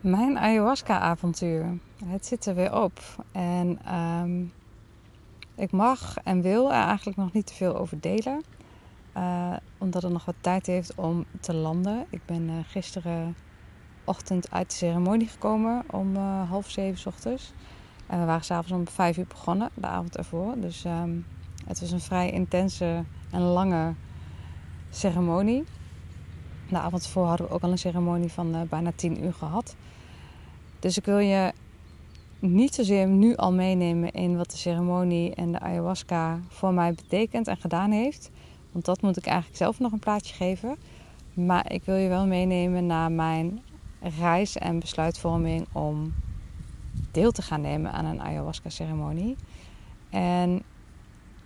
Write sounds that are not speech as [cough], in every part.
Mijn ayahuasca-avontuur. Het zit er weer op. En ehm, ik mag en wil er eigenlijk nog niet te veel over delen. Uh, omdat het nog wat tijd heeft om te landen. Ik ben uh, gisterenochtend uit de ceremonie gekomen om uh, half zeven ochtends. En we waren s'avonds om vijf uur begonnen, de avond ervoor. Dus um, het was een vrij intense en lange ceremonie. De avond ervoor hadden we ook al een ceremonie van bijna tien uur gehad. Dus ik wil je niet zozeer nu al meenemen in wat de ceremonie en de ayahuasca voor mij betekent en gedaan heeft. Want dat moet ik eigenlijk zelf nog een plaatje geven. Maar ik wil je wel meenemen naar mijn reis en besluitvorming om deel te gaan nemen aan een ayahuasca-ceremonie. En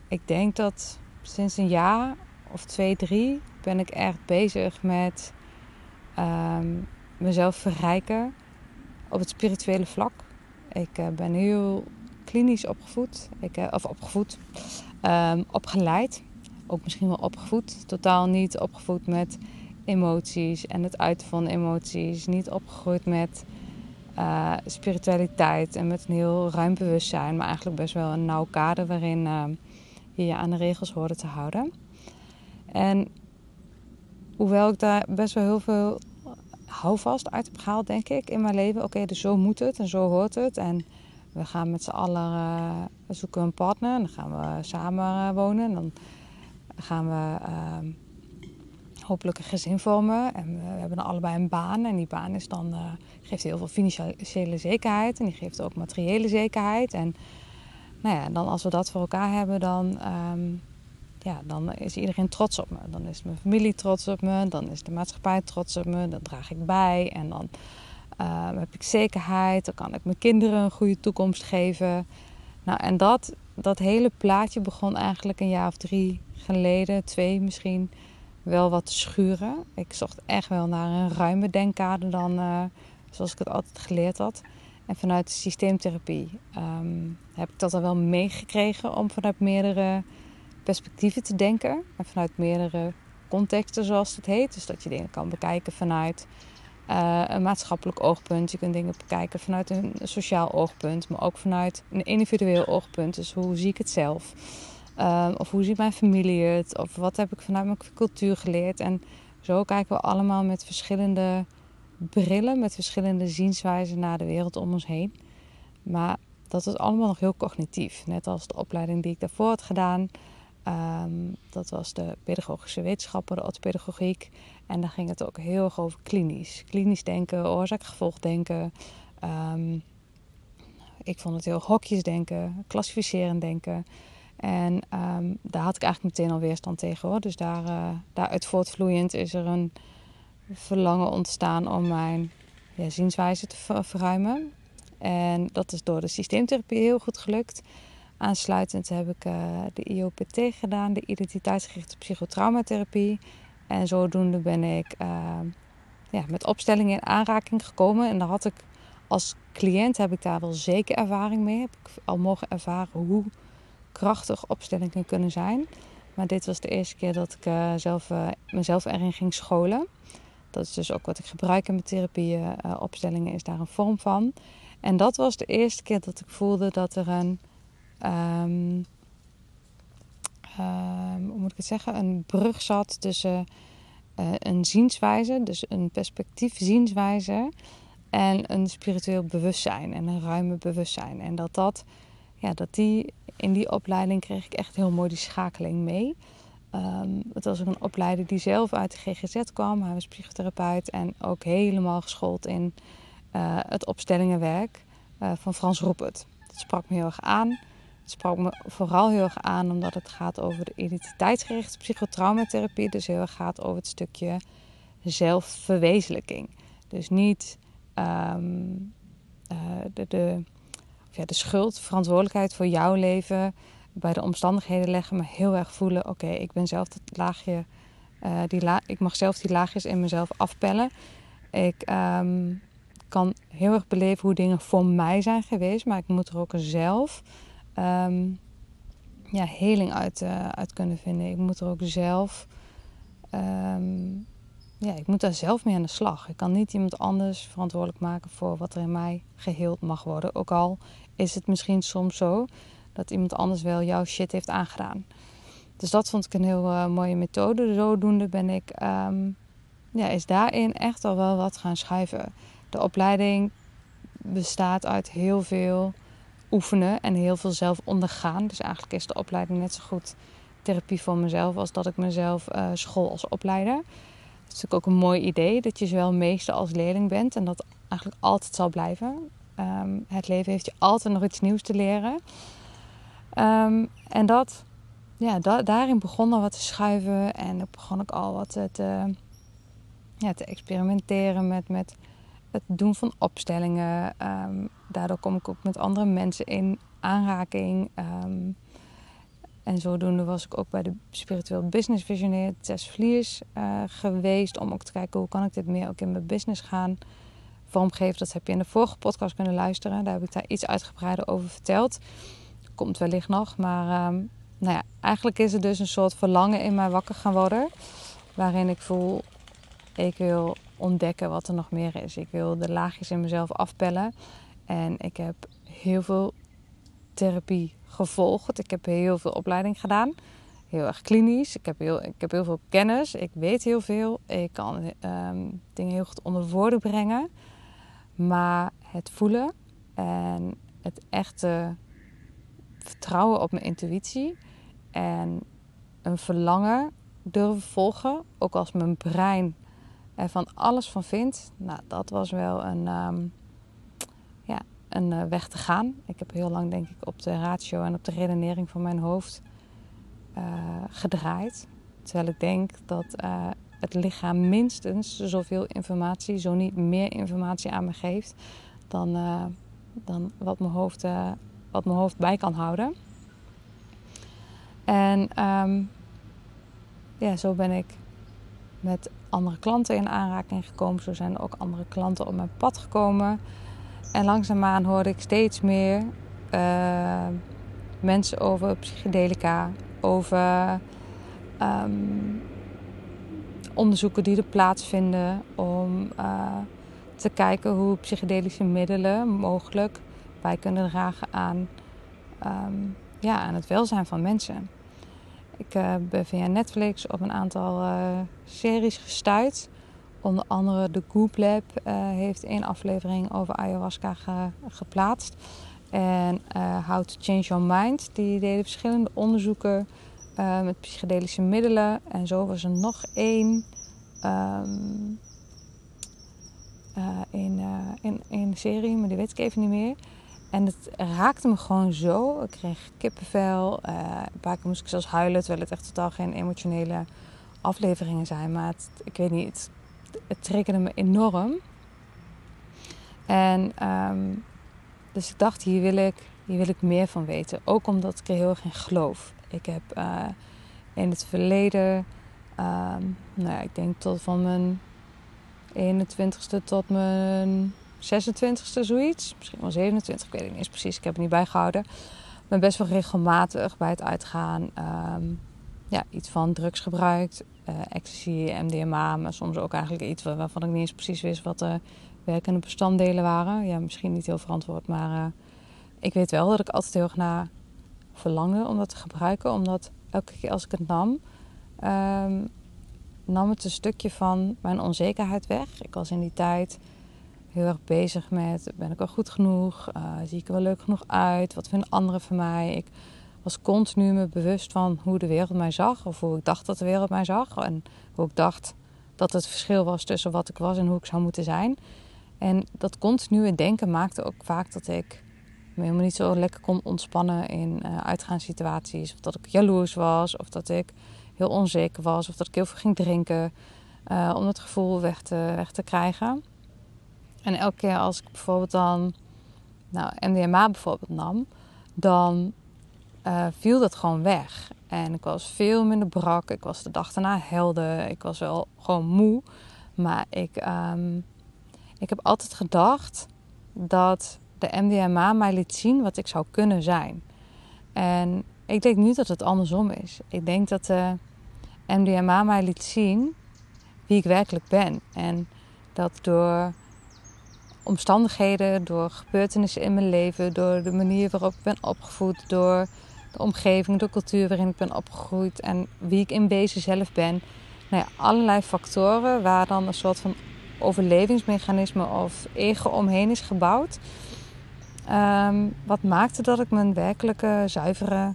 ik denk dat sinds een jaar of twee, drie ben ik echt bezig met um, mezelf verrijken op het spirituele vlak. Ik uh, ben heel klinisch opgevoed, ik, uh, of opgevoed, um, opgeleid ook misschien wel opgevoed. Totaal niet opgevoed met emoties en het uiten van emoties. Niet opgegroeid met uh, spiritualiteit en met een heel ruim bewustzijn. Maar eigenlijk best wel een nauw kader waarin uh, je je aan de regels hoorde te houden. En hoewel ik daar best wel heel veel houvast uit heb gehaald, denk ik, in mijn leven. Oké, dus zo moet het en zo hoort het. En we gaan met z'n allen uh, zoeken een partner. En dan gaan we samen wonen. En dan gaan we uh, hopelijk een gezin vormen. En we hebben dan allebei een baan. En die baan is dan, uh, geeft heel veel financiële zekerheid. En die geeft ook materiële zekerheid. En nou ja, dan als we dat voor elkaar hebben, dan, um, ja, dan is iedereen trots op me. Dan is mijn familie trots op me. Dan is de maatschappij trots op me. Dan draag ik bij. En dan uh, heb ik zekerheid. Dan kan ik mijn kinderen een goede toekomst geven. Nou, en dat, dat hele plaatje begon eigenlijk een jaar of drie geleden, twee misschien, wel wat te schuren. Ik zocht echt wel naar een ruime denkkader dan uh, zoals ik het altijd geleerd had. En vanuit systeemtherapie um, heb ik dat al wel meegekregen om vanuit meerdere perspectieven te denken. En vanuit meerdere contexten, zoals het heet. Dus dat je dingen kan bekijken vanuit uh, een maatschappelijk oogpunt. Je kunt dingen bekijken vanuit een sociaal oogpunt, maar ook vanuit een individueel oogpunt. Dus hoe zie ik het zelf? Uh, of hoe ziet mijn familie het? Of wat heb ik vanuit mijn cultuur geleerd? En zo kijken we allemaal met verschillende brillen, met verschillende zienswijzen naar de wereld om ons heen. Maar dat is allemaal nog heel cognitief. Net als de opleiding die ik daarvoor had gedaan. Um, dat was de pedagogische wetenschappen, de orthopedagogiek. En daar ging het ook heel erg over klinisch. Klinisch denken, oorzaak-gevolg denken. Um, ik vond het heel hokjes denken, klassificerend denken. En um, daar had ik eigenlijk meteen al weerstand tegen hoor. Dus daar, uh, daaruit voortvloeiend is er een verlangen ontstaan om mijn ja, zienswijze te ver verruimen. En dat is door de systeemtherapie heel goed gelukt. Aansluitend heb ik uh, de IOPT gedaan, de identiteitsgerichte psychotraumatherapie. En zodoende ben ik uh, ja, met opstellingen in aanraking gekomen. En daar had ik als cliënt heb ik daar wel zeker ervaring mee. Heb ik al mogen ervaren hoe krachtig opstellingen kunnen zijn. Maar dit was de eerste keer dat ik uh, zelf, mezelf erin ging scholen. Dat is dus ook wat ik gebruik in mijn therapieën. opstellingen is daar een vorm van. En dat was de eerste keer dat ik voelde dat er een um, hoe moet ik het zeggen, een brug zat tussen uh, een zienswijze, dus een perspectief zienswijze en een spiritueel bewustzijn en een ruime bewustzijn. En dat dat, ja, dat die, in die opleiding kreeg ik echt heel mooi die schakeling mee. Um, het was ook een opleider die zelf uit de GGZ kwam. Hij was psychotherapeut en ook helemaal geschoold in uh, het opstellingenwerk uh, van Frans Roepert. Dat sprak me heel erg aan. Het sprak me vooral heel erg aan omdat het gaat over de identiteitsgerichte psychotraumatherapie. Dus heel erg gaat over het stukje zelfverwezenlijking. Dus niet um, uh, de, de, ja, de schuld, verantwoordelijkheid voor jouw leven bij de omstandigheden leggen, maar heel erg voelen: oké, ik ben zelf dat laagje, uh, die ik mag zelf die laagjes in mezelf afpellen. Ik um, kan heel erg beleven hoe dingen voor mij zijn geweest, maar ik moet er ook zelf um, ja, heling uit, uh, uit kunnen vinden. Ik moet er ook zelf um, ja, ik moet daar zelf mee aan de slag. Ik kan niet iemand anders verantwoordelijk maken voor wat er in mij geheeld mag worden. Ook al is het misschien soms zo dat iemand anders wel jouw shit heeft aangedaan. Dus dat vond ik een heel uh, mooie methode. Zodoende ben ik, um, ja, is daarin echt al wel wat gaan schuiven. De opleiding bestaat uit heel veel oefenen en heel veel zelf ondergaan. Dus eigenlijk is de opleiding net zo goed therapie voor mezelf als dat ik mezelf uh, school als opleider. Het is natuurlijk ook een mooi idee dat je zowel meester als leerling bent en dat eigenlijk altijd zal blijven. Um, het leven heeft je altijd nog iets nieuws te leren. Um, en dat, ja, da daarin begon al wat te schuiven en dan begon ik al wat te, ja, te experimenteren met, met het doen van opstellingen. Um, daardoor kom ik ook met andere mensen in aanraking. En zodoende was ik ook bij de Spiritueel Business Visioneer Tess Vliers uh, geweest. Om ook te kijken hoe kan ik dit meer ook in mijn business gaan vormgeven. Dat heb je in de vorige podcast kunnen luisteren. Daar heb ik daar iets uitgebreider over verteld. Komt wellicht nog. Maar um, nou ja, eigenlijk is er dus een soort verlangen in mij wakker gaan worden. Waarin ik voel, ik wil ontdekken wat er nog meer is. Ik wil de laagjes in mezelf afpellen. En ik heb heel veel therapie gevolgd. Ik heb heel veel opleiding gedaan. Heel erg klinisch. Ik heb heel, ik heb heel veel kennis. Ik weet heel veel. Ik kan um, dingen heel goed onder woorden brengen. Maar het voelen en het echte vertrouwen op mijn intuïtie en een verlangen durven volgen, ook als mijn brein er van alles van vindt, nou, dat was wel een, um, een uh, weg te gaan. Ik heb heel lang denk ik op de ratio en op de redenering van mijn hoofd uh, gedraaid. Terwijl ik denk dat uh, het lichaam minstens zoveel informatie, zo niet meer informatie aan me geeft dan, dan wat, mijn hoofd, wat mijn hoofd bij kan houden. En um, ja, zo ben ik met andere klanten in aanraking gekomen. Zo zijn er ook andere klanten op mijn pad gekomen. En langzaamaan hoorde ik steeds meer uh, mensen over psychedelica, over um, onderzoeken die er plaatsvinden om uh, te kijken hoe psychedelische middelen mogelijk bij kunnen dragen aan, um, ja, aan het welzijn van mensen. Ik uh, ben via Netflix op een aantal series gestuurd Onder andere de Goop Lab uh, heeft één aflevering over ayahuasca ge geplaatst. En How to Change Your Mind. Die deden verschillende onderzoeken met psychedelische middelen. En zo was er nog één in, in, in serie, maar die weet ik even niet meer. En het raakte me gewoon zo. Ik kreeg kippenvel. een paar keer moest ik zelfs huilen, terwijl het echt totaal geen emotionele afleveringen zijn. Maar het, ik weet niet, het het triggerde me enorm. En um, dus ik dacht, hier wil ik, hier wil ik meer van weten. Ook omdat ik er heel erg in geloof. Ik heb uh, in het verleden, um, nou ja, ik denk tot van mijn 21ste tot mijn 26ste zoiets. Misschien wel 27, ik weet het niet precies. Ik heb het niet bijgehouden. ben best wel regelmatig bij het uitgaan um, ja, iets van drugs gebruikt uh, ecstasy, MDMA, maar soms ook eigenlijk iets waarvan ik niet eens precies wist wat de werkende bestanddelen waren. Ja, misschien niet heel verantwoord, maar uh, ik weet wel dat ik altijd heel erg naar verlangde om dat te gebruiken. Omdat elke keer als ik het nam, um, nam het een stukje van mijn onzekerheid weg. Ik was in die tijd heel erg bezig met: ben ik wel goed genoeg? Uh, zie ik er wel leuk genoeg uit? Wat vinden anderen van mij? Ik was continu me bewust van hoe de wereld mij zag, of hoe ik dacht dat de wereld mij zag. En hoe ik dacht dat het verschil was tussen wat ik was en hoe ik zou moeten zijn. En dat continue denken maakte ook vaak dat ik me helemaal niet zo lekker kon ontspannen in uh, uitgaanssituaties. Of dat ik jaloers was, of dat ik heel onzeker was, of dat ik heel veel ging drinken. Uh, om het gevoel weg te, weg te krijgen. En elke keer als ik bijvoorbeeld dan nou, MDMA bijvoorbeeld nam, dan uh, viel dat gewoon weg. En ik was veel minder brak. Ik was de dag daarna helder. Ik was wel gewoon moe. Maar ik, um, ik heb altijd gedacht dat de MDMA mij liet zien wat ik zou kunnen zijn. En ik denk nu dat het andersom is. Ik denk dat de MDMA mij liet zien wie ik werkelijk ben. En dat door omstandigheden, door gebeurtenissen in mijn leven, door de manier waarop ik ben opgevoed, door de omgeving, de cultuur waarin ik ben opgegroeid en wie ik in wezen zelf ben. Nou ja, allerlei factoren waar dan een soort van overlevingsmechanisme of ego omheen is gebouwd. Um, wat maakte dat ik mijn werkelijke, zuivere,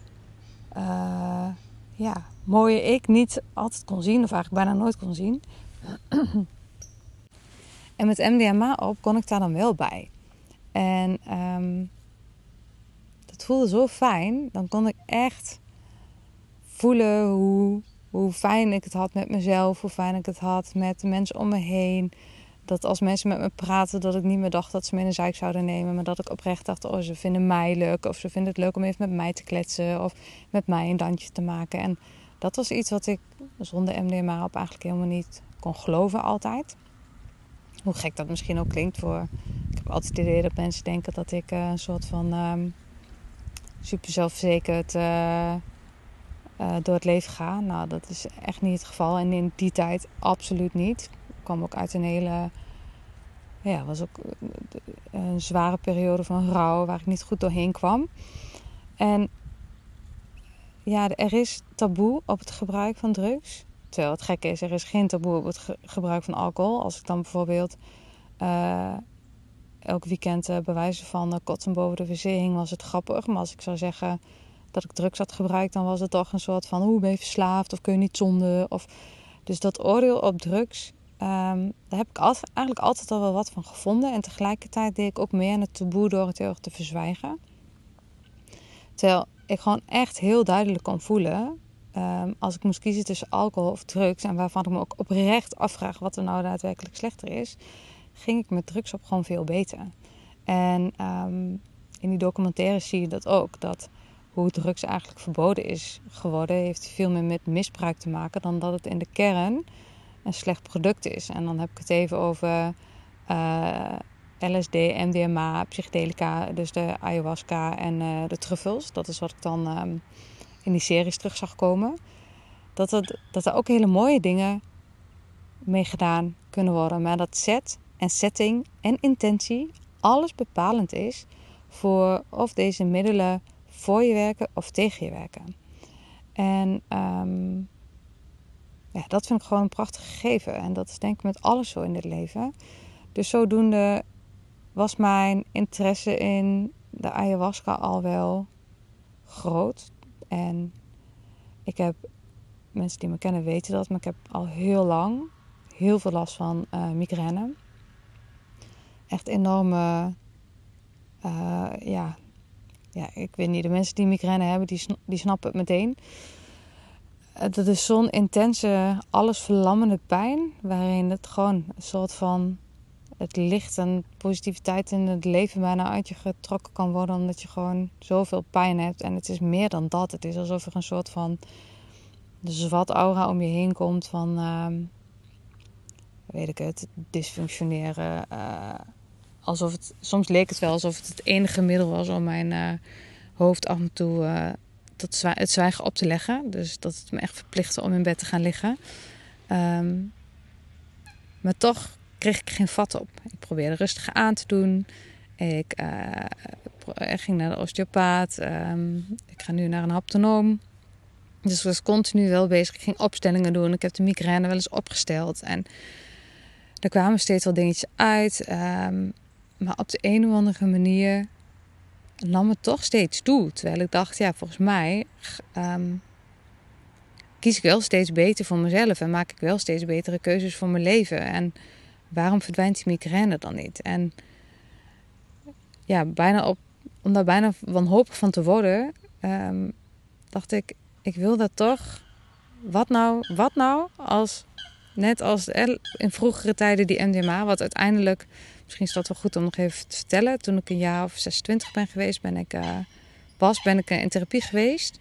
uh, ja, mooie ik niet altijd kon zien, of eigenlijk bijna nooit kon zien. En met MDMA op kon ik daar dan wel bij. En um, dat voelde zo fijn. Dan kon ik echt voelen hoe, hoe fijn ik het had met mezelf, hoe fijn ik het had met de mensen om me heen. Dat als mensen met me praten, dat ik niet meer dacht dat ze me in een zijk zouden nemen. Maar dat ik oprecht dacht, oh, ze vinden mij leuk. Of ze vinden het leuk om even met mij te kletsen. Of met mij een dansje te maken. En dat was iets wat ik zonder MDMA op eigenlijk helemaal niet kon geloven altijd. Hoe gek dat misschien ook klinkt voor... Ik heb altijd het idee dat mensen denken dat ik uh, een soort van... Um, super zelfverzekerd uh, uh, door het leven ga. Nou, dat is echt niet het geval. En in die tijd absoluut niet. Ik kwam ook uit een hele... Ja, was ook een zware periode van rouw waar ik niet goed doorheen kwam. En ja, er is taboe op het gebruik van drugs. Terwijl het gekke is, er is geen taboe op het gebruik van alcohol. Als ik dan bijvoorbeeld uh, elk weekend uh, bewijzen van kotsen boven de wc hing, was het grappig. Maar als ik zou zeggen dat ik drugs had gebruikt, dan was het toch een soort van... hoe ben je verslaafd of kun je niet zonder? Of... Dus dat oordeel op drugs, um, daar heb ik eigenlijk altijd al wel wat van gevonden. En tegelijkertijd deed ik ook meer aan het taboe door het heel erg te verzwijgen. Terwijl ik gewoon echt heel duidelijk kon voelen... Um, als ik moest kiezen tussen alcohol of drugs... en waarvan ik me ook oprecht afvraag wat er nou daadwerkelijk slechter is ging ik met drugs op gewoon veel beter. En um, in die documentaire zie je dat ook. Dat hoe drugs eigenlijk verboden is geworden, heeft veel meer met misbruik te maken dan dat het in de kern een slecht product is. En dan heb ik het even over uh, LSD, MDMA, psychedelica, dus de ayahuasca en uh, de truffels. Dat is wat ik dan um, in die series terug zag komen. Dat, het, dat er ook hele mooie dingen mee gedaan kunnen worden. Maar dat zet en setting en intentie alles bepalend is voor of deze middelen voor je werken of tegen je werken. En um, ja, dat vind ik gewoon een prachtig gegeven. En dat is denk ik met alles zo in dit leven. Dus zodoende was mijn interesse in de ayahuasca al wel groot. En ik heb, mensen die me kennen weten dat, maar ik heb al heel lang heel veel last van uh, migraine echt enorme. Uh, ja, ja, ik weet niet. De mensen die migraine hebben, die, die snappen het meteen. Dat is zo'n intense, alles verlammende pijn. Waarin het gewoon een soort van. Het licht en positiviteit in het leven bijna uit je getrokken kan worden. Omdat je gewoon zoveel pijn hebt. En het is meer dan dat. Het is alsof er een soort van. zwart aura om je heen komt. Van. Uh, weet ik het. Dysfunctioneren. Uh, alsof het, soms leek het wel alsof het het enige middel was om mijn uh, hoofd af en toe tot zwa het zwijgen op te leggen. Dus dat het me echt verplichtte om in bed te gaan liggen. Um, maar toch kreeg ik geen vat op. Ik probeerde rustig aan te doen. Ik uh, ging naar de osteopaat. Um, ik ga nu naar een haptonoom. Dus ik was continu wel bezig. Ik ging opstellingen doen. Ik heb de migraine wel eens opgesteld. En er kwamen steeds wel dingetjes uit. Um, maar op de een of andere manier nam het toch steeds toe. Terwijl ik dacht, ja, volgens mij um, kies ik wel steeds beter voor mezelf. En maak ik wel steeds betere keuzes voor mijn leven. En waarom verdwijnt die migraine dan niet? En ja, bijna op, om daar bijna wanhopig van te worden, um, dacht ik, ik wil dat toch. Wat nou, wat nou als, net als in vroegere tijden die MDMA, wat uiteindelijk, misschien is dat wel goed om nog even te vertellen. Toen ik een jaar of 26 ben geweest, ben ik, uh, was, ben ik in therapie geweest.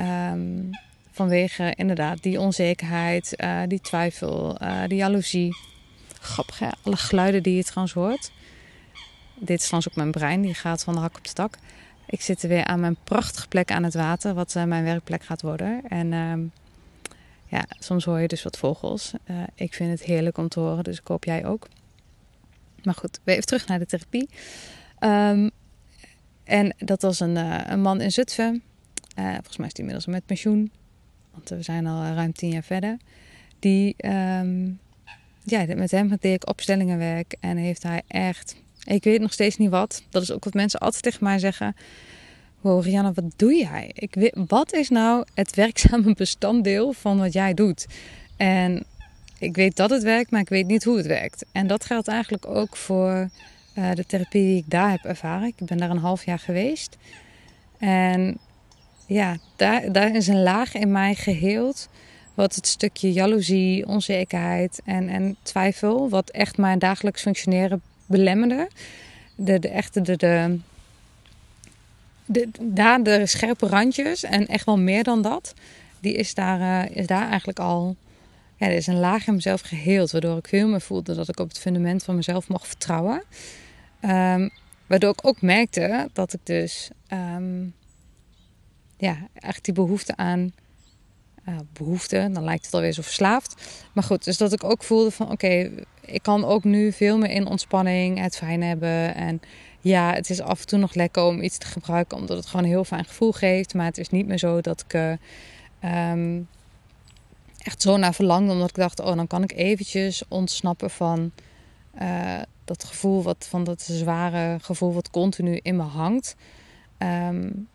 Um, vanwege inderdaad die onzekerheid, uh, die twijfel, uh, die jaloezie. Grappig alle geluiden die je trouwens hoort. Dit is trouwens ook mijn brein, die gaat van de hak op de tak. Ik zit weer aan mijn prachtige plek aan het water, wat uh, mijn werkplek gaat worden. En uh, ja, soms hoor je dus wat vogels. Uh, ik vind het heerlijk om te horen, dus ik hoop jij ook. Maar goed, weer even terug naar de therapie. Um, en dat was een, een man in Zutphen. volgens mij is hij inmiddels met pensioen. Want we zijn al ruim tien jaar verder. Die, um, ja, met hem deed ik opstellingenwerk. En heeft hij echt ik weet nog steeds niet wat. Dat is ook wat mensen altijd tegen mij zeggen. Wow, Rianne, wat doe jij? Ik weet, wat is nou het werkzame [laughs] bestanddeel van wat jij doet? En ik weet dat het werkt, maar ik weet niet hoe het werkt. En dat geldt eigenlijk ook voor uh, de therapie die ik daar heb ervaren. Ik ben daar een half jaar geweest. En ja, daar, daar is een laag in mij geheeld. Wat het stukje jaloezie, onzekerheid en, en twijfel, wat echt mijn dagelijks functioneren belemmerde. De, de echte, de, de, de, daar de scherpe randjes en echt wel meer dan dat. Die is daar, uh, is daar eigenlijk al. Ja, er is een laag in mezelf geheeld. Waardoor ik veel meer voelde dat ik op het fundament van mezelf mocht vertrouwen. Um, waardoor ik ook merkte dat ik dus. Um, ja, echt die behoefte aan uh, behoefte. Dan lijkt het alweer zo verslaafd. Maar goed, dus dat ik ook voelde van oké, ik kan ook nu veel meer in ontspanning het fijn hebben. En ja, het is af en toe nog lekker om iets te gebruiken, omdat het gewoon een heel fijn gevoel geeft. Maar het is niet meer zo dat ik uh, um, echt zo naar verlangde, omdat ik dacht, oh, dan kan ik eventjes ontsnappen van uh, dat gevoel, wat, van dat zware gevoel wat continu in me hangt. Um,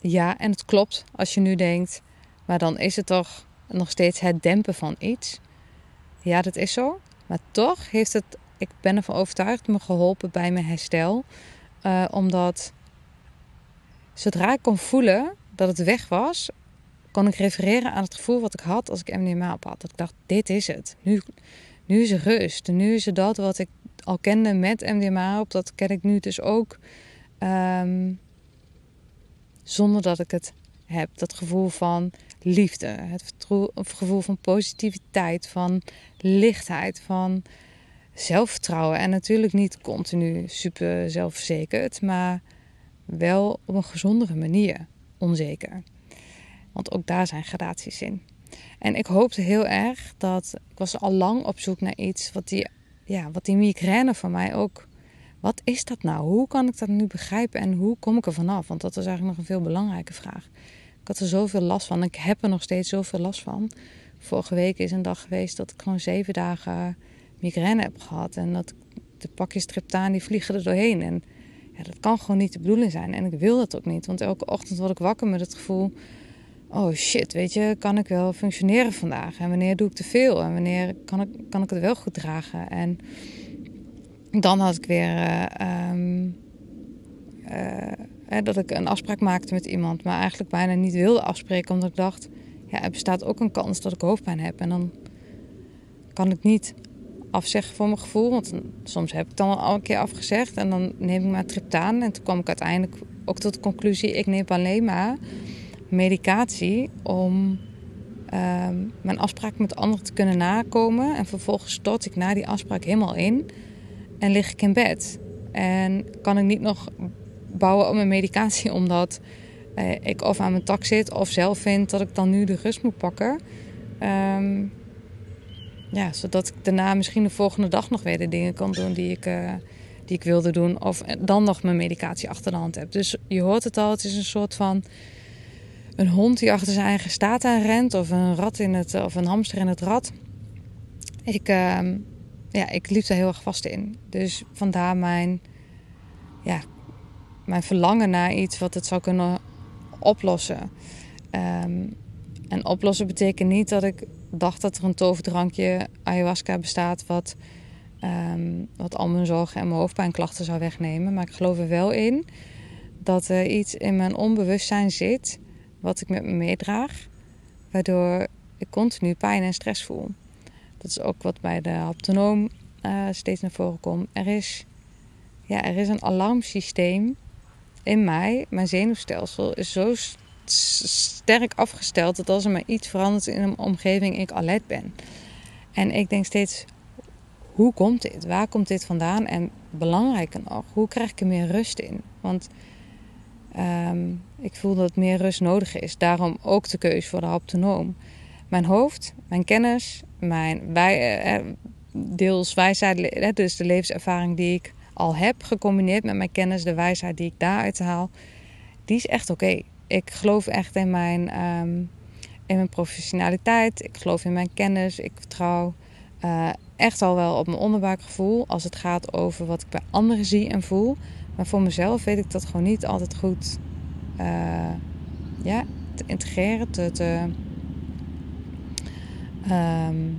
ja, en het klopt als je nu denkt, maar dan is het toch nog steeds het dempen van iets. Ja, dat is zo. Maar toch heeft het, ik ben ervan overtuigd, me geholpen bij mijn herstel. Uh, omdat zodra ik kon voelen dat het weg was, kon ik refereren aan het gevoel wat ik had als ik MDMA op had. Dat ik dacht, dit is het. Nu, nu is er rust. Nu is het dat wat ik al kende met MDMA op. Dat ken ik nu dus ook. Um, zonder dat ik het heb. Dat gevoel van liefde, het gevoel van positiviteit, van lichtheid, van zelfvertrouwen. En natuurlijk niet continu super zelfverzekerd, maar wel op een gezondere manier onzeker. Want ook daar zijn gradaties in. En ik hoopte heel erg dat. Ik was al lang op zoek naar iets wat die, ja, wat die migraine voor mij ook. Wat is dat nou? Hoe kan ik dat nu begrijpen en hoe kom ik er vanaf? Want dat was eigenlijk nog een veel belangrijke vraag. Ik had er zoveel last van. Ik heb er nog steeds zoveel last van. Vorige week is een dag geweest dat ik gewoon zeven dagen migraine heb gehad. En dat de pakjes triptaan die vliegen er doorheen. En ja, dat kan gewoon niet de bedoeling zijn. En ik wil dat ook niet. Want elke ochtend word ik wakker met het gevoel... Oh shit, weet je, kan ik wel functioneren vandaag? En wanneer doe ik te veel? En wanneer kan ik, kan ik het wel goed dragen? En dan had ik weer... Uh, um, uh, dat ik een afspraak maakte met iemand, maar eigenlijk bijna niet wilde afspreken, omdat ik dacht, ja, er bestaat ook een kans dat ik hoofdpijn heb. En dan kan ik niet afzeggen voor mijn gevoel, want soms heb ik dan al een keer afgezegd en dan neem ik maar triptaan. En toen kwam ik uiteindelijk ook tot de conclusie, ik neem alleen maar medicatie om ehm, mijn afspraak met anderen te kunnen nakomen. En vervolgens stort ik na die afspraak helemaal in en lig ik in bed. En kan ik niet nog bouwen op mijn medicatie, [laughs] omdat eh, ik of aan mijn tak zit of zelf vind dat ik dan nu de rust moet pakken. Um, ja, zodat ik daarna misschien de volgende dag nog weer de dingen kan doen die ik, uh, die ik wilde doen. Of dan nog mijn medicatie achter de hand heb. Dus je hoort het al, het is een soort van een hond die achter zijn eigen staat aan rent, of een rat in het, of een hamster in het rad. Ik, ehm, ja, ik liep daar heel erg vast in. Dus vandaar mijn, ja, mijn verlangen naar iets wat het zou kunnen oplossen. Ehm, en oplossen betekent niet dat ik dacht dat er een toverdrankje ayahuasca bestaat wat, ehm, wat al mijn zorgen en mijn hoofdpijnklachten zou wegnemen. Maar ik geloof er wel in dat er iets in mijn onbewustzijn zit wat ik met me meedraag, waardoor ik continu pijn en stress voel. Dat is ook wat bij de haptonoom uh, steeds naar voren komt. Er is, ja, er is een alarmsysteem in mij. Mijn zenuwstelsel is zo sterk afgesteld dat als er maar iets verandert in een omgeving, ik alert ben. En ik denk steeds, hoe komt dit? Waar komt dit vandaan? En belangrijker nog, hoe krijg ik er meer rust in? Want ehm, ik voel dat meer rust nodig is. Daarom ook de keuze voor de haptonoom. Mijn hoofd, mijn kennis, mijn wij, eh, eh, deels wijsheid, dus de levenservaring die ik al heb, gecombineerd met mijn kennis, de wijsheid die ik daaruit haal, die is echt oké. Ik geloof echt in mijn, ehm, in mijn professionaliteit. Ik geloof in mijn kennis. Ik vertrouw uh, echt al wel op mijn onderbuikgevoel als het gaat over wat ik bij anderen zie en voel. Maar voor mezelf weet ik dat gewoon niet altijd goed uh, ja, te integreren, te, um,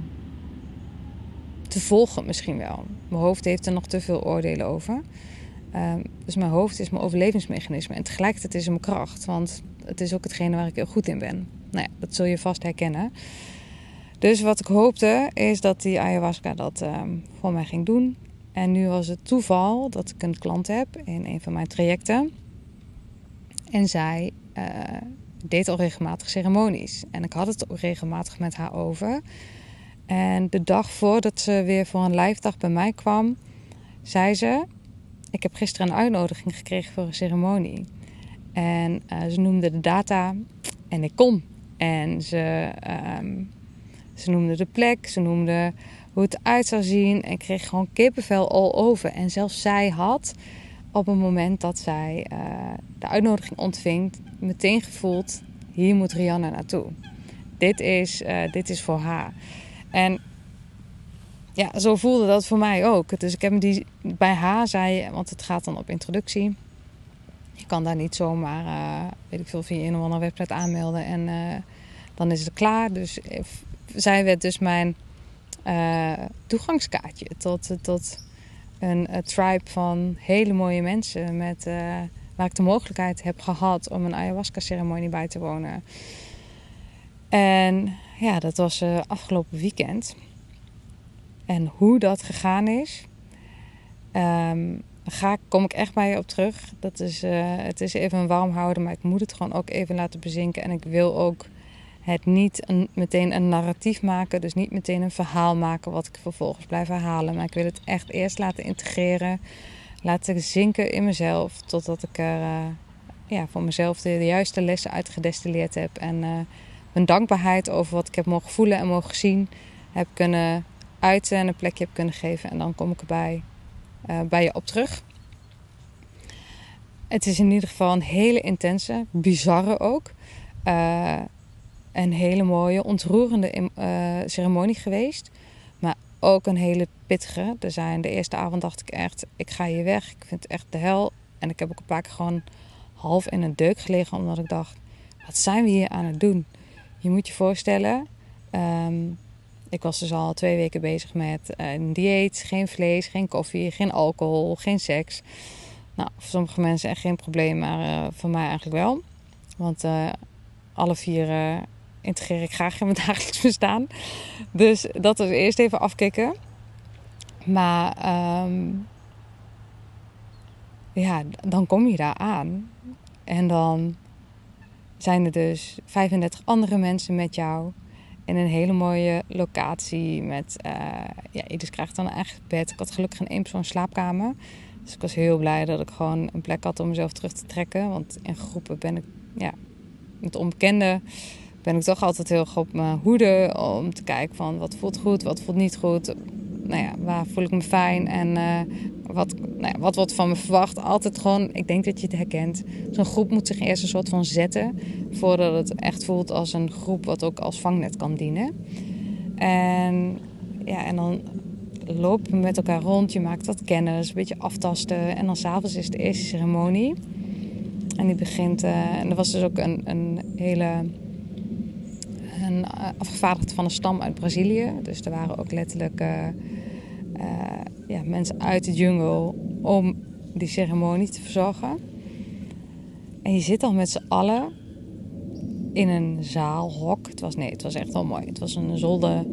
volgen misschien wel. Mijn hoofd heeft er nog te veel oordelen over. Um, dus mijn hoofd is mijn overlevingsmechanisme en tegelijkertijd is het mijn kracht, want het is ook hetgene waar ik heel goed in ben. Nou ja, dat zul je vast herkennen. Dus wat ik hoopte is dat die ayahuasca dat um, voor mij ging doen. En nu was het toeval dat ik een klant heb in een van mijn trajecten. En zij uh, deed al regelmatig ceremonies. En ik had het ook regelmatig met haar over. En de dag voordat ze weer voor een live dag bij mij kwam, zei ze: Ik heb gisteren een uitnodiging gekregen voor een ceremonie. En uh, ze noemde de data en ik kom. En ze, um, ze noemde de plek, ze noemde hoe het eruit zou zien. En ik kreeg gewoon kippenvel all over. En zelfs zij had op het moment dat zij uh, de uitnodiging ontving, meteen gevoeld: hier moet Rianne naartoe. Dit is, uh, dit is voor haar. En ja, zo voelde dat voor mij ook. Dus ik heb die bij haar zei, want het gaat dan op introductie. Je kan daar niet zomaar, uh, weet ik veel, via een of andere website aanmelden en uh, dan is het klaar. Dus zij werd dus mijn toegangskaartje tot, tot een, tribe van hele mooie mensen met, waar ik de mogelijkheid heb gehad om een ayahuasca ceremonie bij te wonen. En ja, dat was uh, afgelopen weekend. En hoe dat gegaan is, um, ga, kom ik echt bij je op terug. Dat is, uh, het is even een warm houden, maar ik moet het gewoon ook even laten bezinken. En ik wil ook het niet een, meteen een narratief maken, dus niet meteen een verhaal maken wat ik vervolgens blijf herhalen. Maar ik wil het echt eerst laten integreren, laten zinken in mezelf, totdat ik er uh, ja, voor mezelf de, de juiste lessen uitgedestilleerd heb. En mijn dankbaarheid over wat ik heb mogen voelen en mogen zien, heb kunnen uiten en een plekje heb kunnen geven. En dan kom ik erbij uh, bij je op terug. Het is in ieder geval een hele intense, bizarre ook. Uh, een hele mooie, ontroerende uh, ceremonie geweest. Maar ook een hele pittige. Er zijn de eerste avond dacht ik echt, ik ga hier weg. Ik vind het echt de hel. En ik heb ook een paar keer gewoon half in een deuk gelegen. Omdat ik dacht, wat zijn we hier aan het doen? Je moet je voorstellen, um, ik was dus al twee weken bezig met uh, een dieet. Geen vlees, geen koffie, geen alcohol, geen seks. Nou, voor sommige mensen echt geen probleem, maar uh, voor mij eigenlijk wel. Want uh, alle vier integreer ik graag in mijn [laughs] dagelijks bestaan. Dus dat is eerst even afkicken. Maar um, ja, dan kom je daar aan. En dan zijn er dus 35 andere mensen met jou. In een hele mooie locatie. Met, uh, ja, ieders krijgt dan een eigen bed. Ik had gelukkig een persoon slaapkamer. Dus ik was heel blij dat ik gewoon een plek had om mezelf terug te trekken. Want in groepen ben ik, ja, met onbekende ben ik toch altijd heel goed op mijn hoede. Om te kijken van wat voelt goed, wat voelt niet goed. nou ja, waar voel ik me fijn en uh, wat, nou ja, wat wordt van me verwacht. Altijd gewoon, ik denk dat je het herkent. Zo'n groep moet zich eerst een soort van zetten voordat het echt voelt als een groep wat ook als vangnet kan dienen. En ja, en dan lopen we met elkaar rond. Je maakt wat kennis, een beetje aftasten. En dan s'avonds is de eerste ceremonie. En die begint. Uh, en er was dus ook een, een hele. Een uh, afgevaardigde van een stam uit Brazilië. Dus er waren ook letterlijk uh, ja, mensen uit de jungle om die ceremonie te verzorgen. En je zit dan met z'n allen in een zaalhok. Het was, nee, het was echt wel mooi. Het was een zolder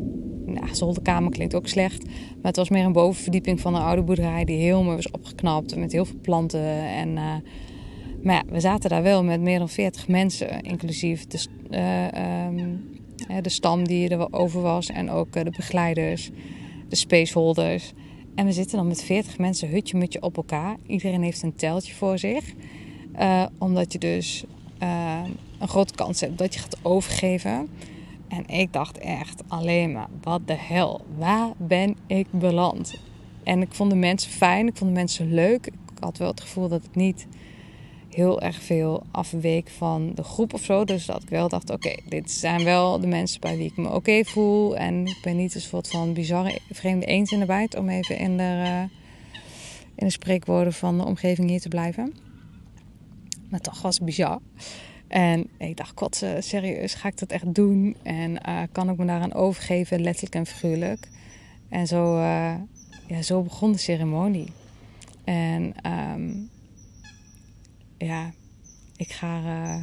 nou, zolderkamer klinkt ook slecht. Maar het was meer een bovenverdieping van een oude boerderij die heel mooi was opgeknapt. Met heel veel planten. En, maar ja, we zaten daar wel met meer dan 40 mensen. Inclusief de, um, de stam die er over was. En ook de begeleiders. De spaceholders. En we zitten dan met 40 mensen hutje mutje op elkaar. Iedereen heeft een teltje voor zich. Uh, omdat je dus een grote kans hebt dat je gaat overgeven. En ik dacht echt alleen maar, wat de hel, waar ben ik beland? En ik vond de mensen fijn, ik vond de mensen leuk. Ik had wel het gevoel dat ik niet heel erg veel afweek van de groep of zo. Dus dat ik wel dacht, oké, dit zijn wel de mensen bij wie ik me oké voel. En ik ben niet een soort van bizarre vreemde eend in de bijt, om even in de, uh, in de spreekwoorden van de omgeving hier te blijven. Maar toch was het bizar. En ik dacht, god, serieus, ga ik dat echt doen? En uh, kan ik me daaraan overgeven, letterlijk en figuurlijk? En zo, ja, zo begon de ceremonie. En um, ja, ik ga. Uh,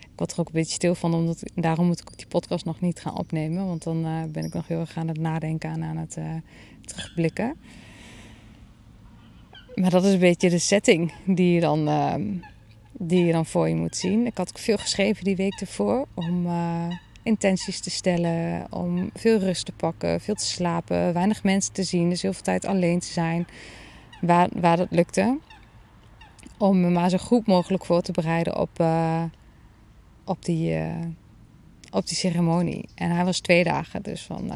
ik word er ook een beetje stil van, omdat daarom moet ik die podcast nog niet gaan opnemen. Want dan ben ik nog heel erg aan het nadenken en aan het terugblikken. Maar dat is een beetje de setting die je dan ehm, die je dan voor je moet zien. Ik had ook veel geschreven die week ervoor om intenties te stellen, om veel rust te pakken, veel te slapen, weinig mensen te zien, dus heel veel tijd alleen te zijn, waar, waar dat lukte. Om me maar zo goed mogelijk voor te bereiden op, uh, op, die, uh, op die ceremonie. En hij was twee dagen, dus van,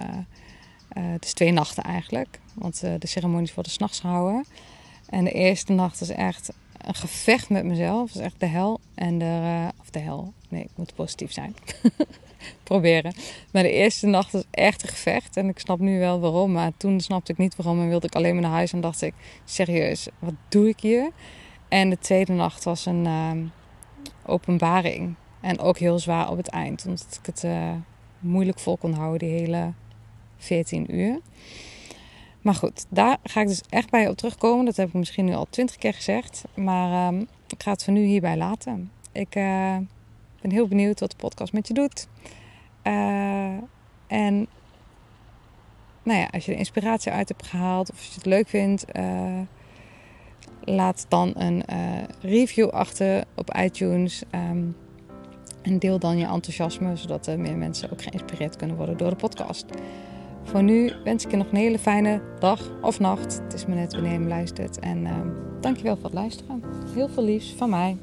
dus twee nachten eigenlijk. Want de ceremonies worden s'nachts gehouden. En de eerste nacht is echt een gevecht met mezelf. Dat is echt de hel. En de, of de hel. Nee, ik moet positief zijn. [laughs] Proberen. Maar de eerste nacht was echt een gevecht. En ik snap nu wel waarom. Maar toen snapte ik niet waarom. En wilde ik alleen maar naar huis. En dacht ik, serieus, wat doe ik hier? En de tweede nacht was een uh, openbaring. En ook heel zwaar op het eind. Omdat ik het uh, moeilijk vol kon houden, die hele 14 uur. Maar goed, daar ga ik dus echt bij op terugkomen. Dat heb ik misschien nu al twintig keer gezegd. Maar um, ik ga het voor nu hierbij laten. Ik uh, ben heel benieuwd wat de podcast met je doet. Uh, en nou ja, als je er inspiratie uit hebt gehaald of als je het leuk vindt, laat dan een review achter op iTunes. Um, en deel dan je enthousiasme, zodat er meer mensen ook geïnspireerd kunnen worden door de podcast. Voor nu wens ik je nog een hele fijne dag of nacht. Het is me net wanneer je me luistert. En uh, dankjewel voor het luisteren. Heel veel liefs van mij.